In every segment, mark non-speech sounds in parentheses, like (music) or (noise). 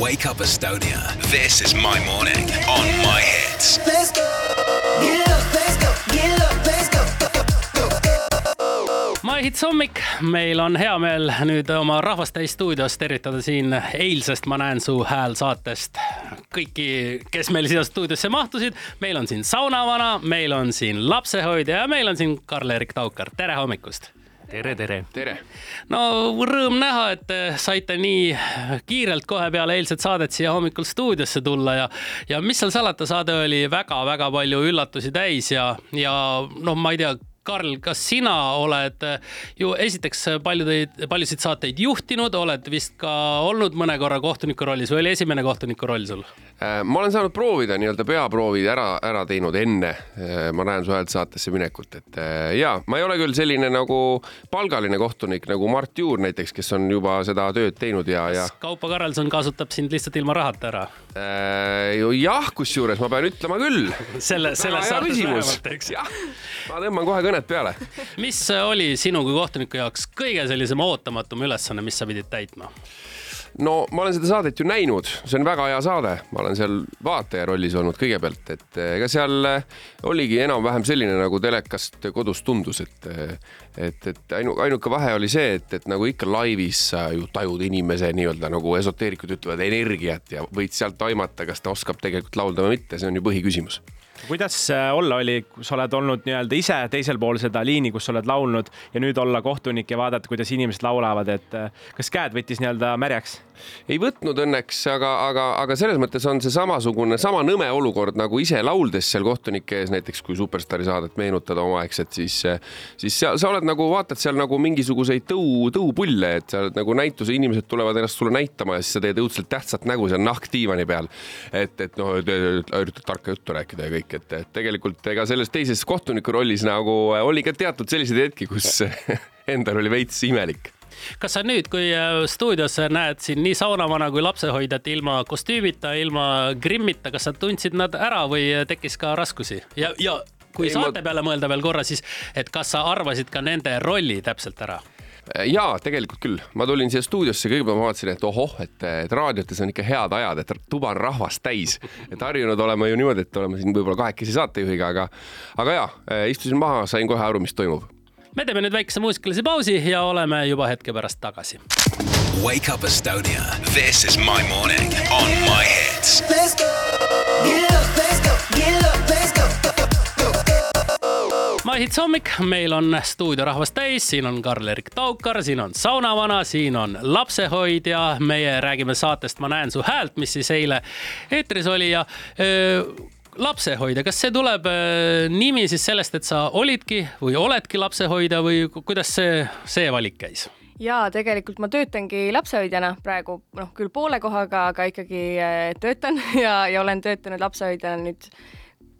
Wake Up Estonia. This is my morning on my hits. Let's go. Get up, let's go. Get up, let's go. maihits hommik, meil on hea meel nüüd oma Rahvastäis stuudios tervitada siin eilsest Ma näen su hääl saatest kõiki, kes meil siia stuudiosse mahtusid. meil on siin saunavana, meil on siin lapsehoidja ja meil on siin Karl-Erik Taukar, tere hommikust tere, tere. tere! no rõõm näha, et saite nii kiirelt kohe peale eilset saadet siia hommikul stuudiosse tulla ja, ja mis seal salata, saade oli väga-väga palju üllatusi täis ja, ja noh, ma ei tea Karl, kas sina oled ju esiteks paljudeid, paljusid saateid juhtinud, oled vist ka olnud mõne korra kohtuniku rollis või oli esimene kohtuniku roll sul? Äh, ma olen saanud proovida nii-öelda peaproovid ära, ära teinud enne äh, Ma näen su häält saatesse minekut, et äh, ja ma ei ole küll selline nagu palgaline kohtunik nagu Mart Juur näiteks, kes on juba seda tööd teinud ja, ja. Kaupo Karelson kasutab sind lihtsalt ilma rahata ära äh,? Jah, kusjuures ma pean ütlema küll. selle, selles saates vähemalt, eks. ma tõmban kohe kõnet peale. mis oli sinu kui kohtuniku jaoks kõige sellisem ootamatum ülesanne, mis sa pidid täitma? No ma olen seda saadet ju näinud, see on väga hea saade, ma olen seal vaataja rollis olnud kõigepealt, et eh, ega seal eh, oligi enam-vähem selline nagu telekast kodus tundus, et eh, et, et ainu, ainuke vahe oli see, et, et nagu ikka laivis sa ju tajud inimese nii-öelda nagu esoteerikud ütlevad energiat ja võid sealt aimata, kas ta oskab tegelikult laulda või mitte, see on ju põhiküsimus kuidas olla oli, sa oled olnud nii-öelda ise teisel pool seda liini, kus sa oled laulnud ja nüüd olla kohtunik ja vaadata, kuidas inimesed laulavad, et kas käed võttis nii-öelda märjaks? Ei võtnud õnneks, aga, aga, aga selles mõttes on see samasugune, sama nõme olukord nagu ise lauldes seal kohtunike ees, näiteks kui Superstaari saadet meenutada omaaegset, siis, siis sa, sa oled nagu vaatad seal nagu mingisuguseid tõu, tõupulle, et sa oled nagu näituse, inimesed tulevad ennast sulle näitama ja siis sa teed õudselt tähtsat nägu seal nahkdiivani peal. et, et noh, üritad tarka juttu rääkida ja kõik, et, et tegelikult ega selles teises kohtuniku rollis nagu oli ka teatud selliseid hetki, kus (laughs) endal oli veits imelik kas sa nüüd, kui äh, stuudios näed siin nii saunavana kui lapsehoidjat ilma kostüümita, ilma grimmita, kas sa tundsid nad ära või tekkis ka raskusi? Ja, ja kui ei, saate ma... peale mõelda veel korra, siis et kas sa arvasid ka nende rolli täpselt ära? ja tegelikult küll, ma tulin siia stuudiosse, kõigepealt ma vaatasin, et ohoh, et, et raadiotes on ikka head ajad, et tuba on rahvast täis, et harjunud olema ju niimoodi, et oleme siin võib-olla kahekesi saatejuhiga, aga, aga ja, istusin maha, sain kohe aru, mis toimub me teeme nüüd väikese muusikalise pausi ja oleme juba hetke pärast tagasi. Wake up Estonia, this is my morning on my hits. Let's go, get up, let's go, get up, let's go. maihits hommik, meil on stuudiorahvast täis, siin on Karl-Erik Taukar, siin on saunavana, siin on lapsehoidja, meie räägime saatest Ma näen su häält, mis siis eile eetris oli ja öö, lapsehoidja, kas see tuleb äh, nimi siis sellest, et sa olidki või oledki lapsehoidja või kuidas see, see valik käis? ja tegelikult ma töötangi lapsehoidjana praegu noh, küll poole kohaga, aga ikkagi äh, töötan (laughs) ja, ja olen töötanud lapsehoidjana nüüd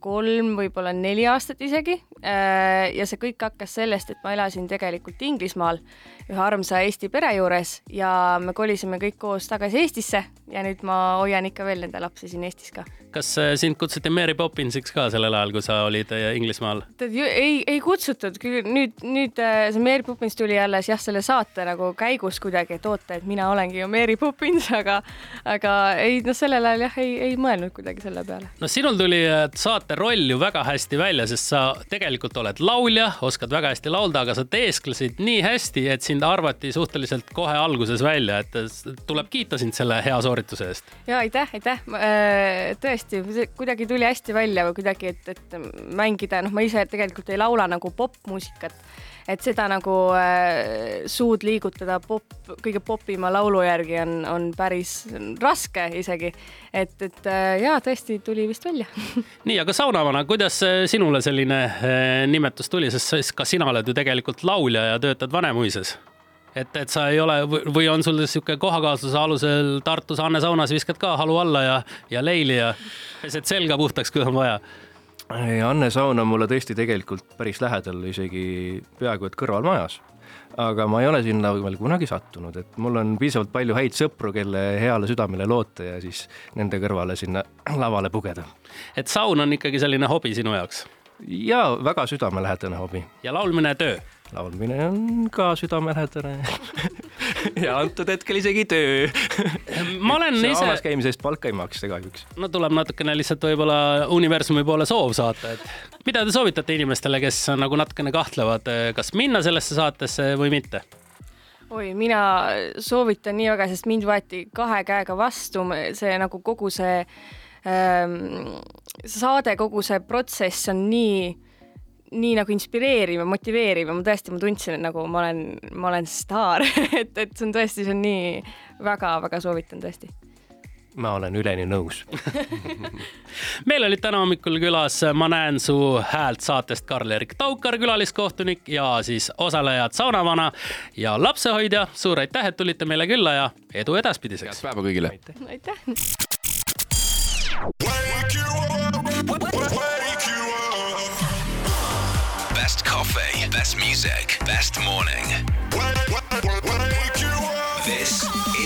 kolm, võib-olla neli aastat isegi. Äh, ja see kõik hakkas sellest, et ma elasin tegelikult Inglismaal ühe armsa Eesti pere juures ja me kolisime kõik koos tagasi Eestisse ja nüüd ma hoian ikka veel nende lapsi siin Eestis ka kas äh, sind kutsuti Mary Poppinsiks ka sellel ajal, kui sa olid äh, Inglismaal? tead, ei, ei kutsutud, nüüd, nüüd see Mary Poppins tuli alles jah, selle saate nagu käigus kuidagi, et oota, et mina olengi ju Mary Poppins, aga, aga ei, noh, sellel ajal jah, ei, ei mõelnud kuidagi selle peale. no sinul tuli saate roll ju väga hästi välja, sest sa tegelikult oled laulja, oskad väga hästi laulda, aga sa teesklesid nii hästi, et sind arvati suhteliselt kohe alguses välja, et tuleb kiita sind selle hea soorituse eest. ja aitäh, aitäh, tõesti tõesti, kuidagi tuli hästi välja või kuidagi, et, et mängida, noh, ma ise tegelikult ei laula nagu popmuusikat, et seda nagu äh, suud liigutada pop, kõige popima laulu järgi on, on päris raske isegi. et, et äh, jaa, tõesti tuli vist välja (laughs) nii, aga saunavana, kuidas äh, sinule selline äh, nimetus tuli, sest ka sina oled ju tegelikult laulja ja töötad Vanemuises et, et sa ei ole või on sul sihuke kohakaasluse alusel Tartus Anne saunas viskad ka halu alla ja, ja leili ja pesed selga puhtaks, kui on vaja? Anne saun on mulle tõesti tegelikult päris lähedal, isegi peaaegu et kõrvalmajas aga ma ei ole sinna veel kunagi sattunud, et mul on piisavalt palju häid sõpru, kelle heale südamele loota ja siis nende kõrvale sinna (clears throat) lavale pugeda. et saun on ikkagi selline hobi sinu jaoks? ja väga südamelähedane hobi. ja laulmine töö? laulmine on ka südamelähedane (laughs) ja antud hetkel isegi töö (laughs) ma olen ise saunas, käimise eest palka ei maksta kahjuks. no tuleb natukene lihtsalt võib-olla universumi poole soov saata, et mida te soovitate inimestele, kes nagu natukene kahtlevad, kas minna sellesse saatesse või mitte? oi, mina soovitan nii väga, sest mind võeti kahe käega vastu, see nagu kogu see ähm, saade, kogu see protsess on nii, nii nagu inspireeriv ja motiveeriv ja ma tõesti, ma tundsin, et nagu ma olen, ma olen staar, (laughs) et, et see on tõesti, see on nii väga-väga soovitan tõesti. ma olen üleni nõus. (laughs) meil olid täna hommikul külas Ma näen su häält saatest Karl-Erik Taukar, külaliskohtunik ja siis osalejad Saunavana ja lapsehoidja. suur aitäh, et tulite meile külla ja edu edaspidiseks. päeva kõigile. aitäh. Best coffee, best music, best morning. This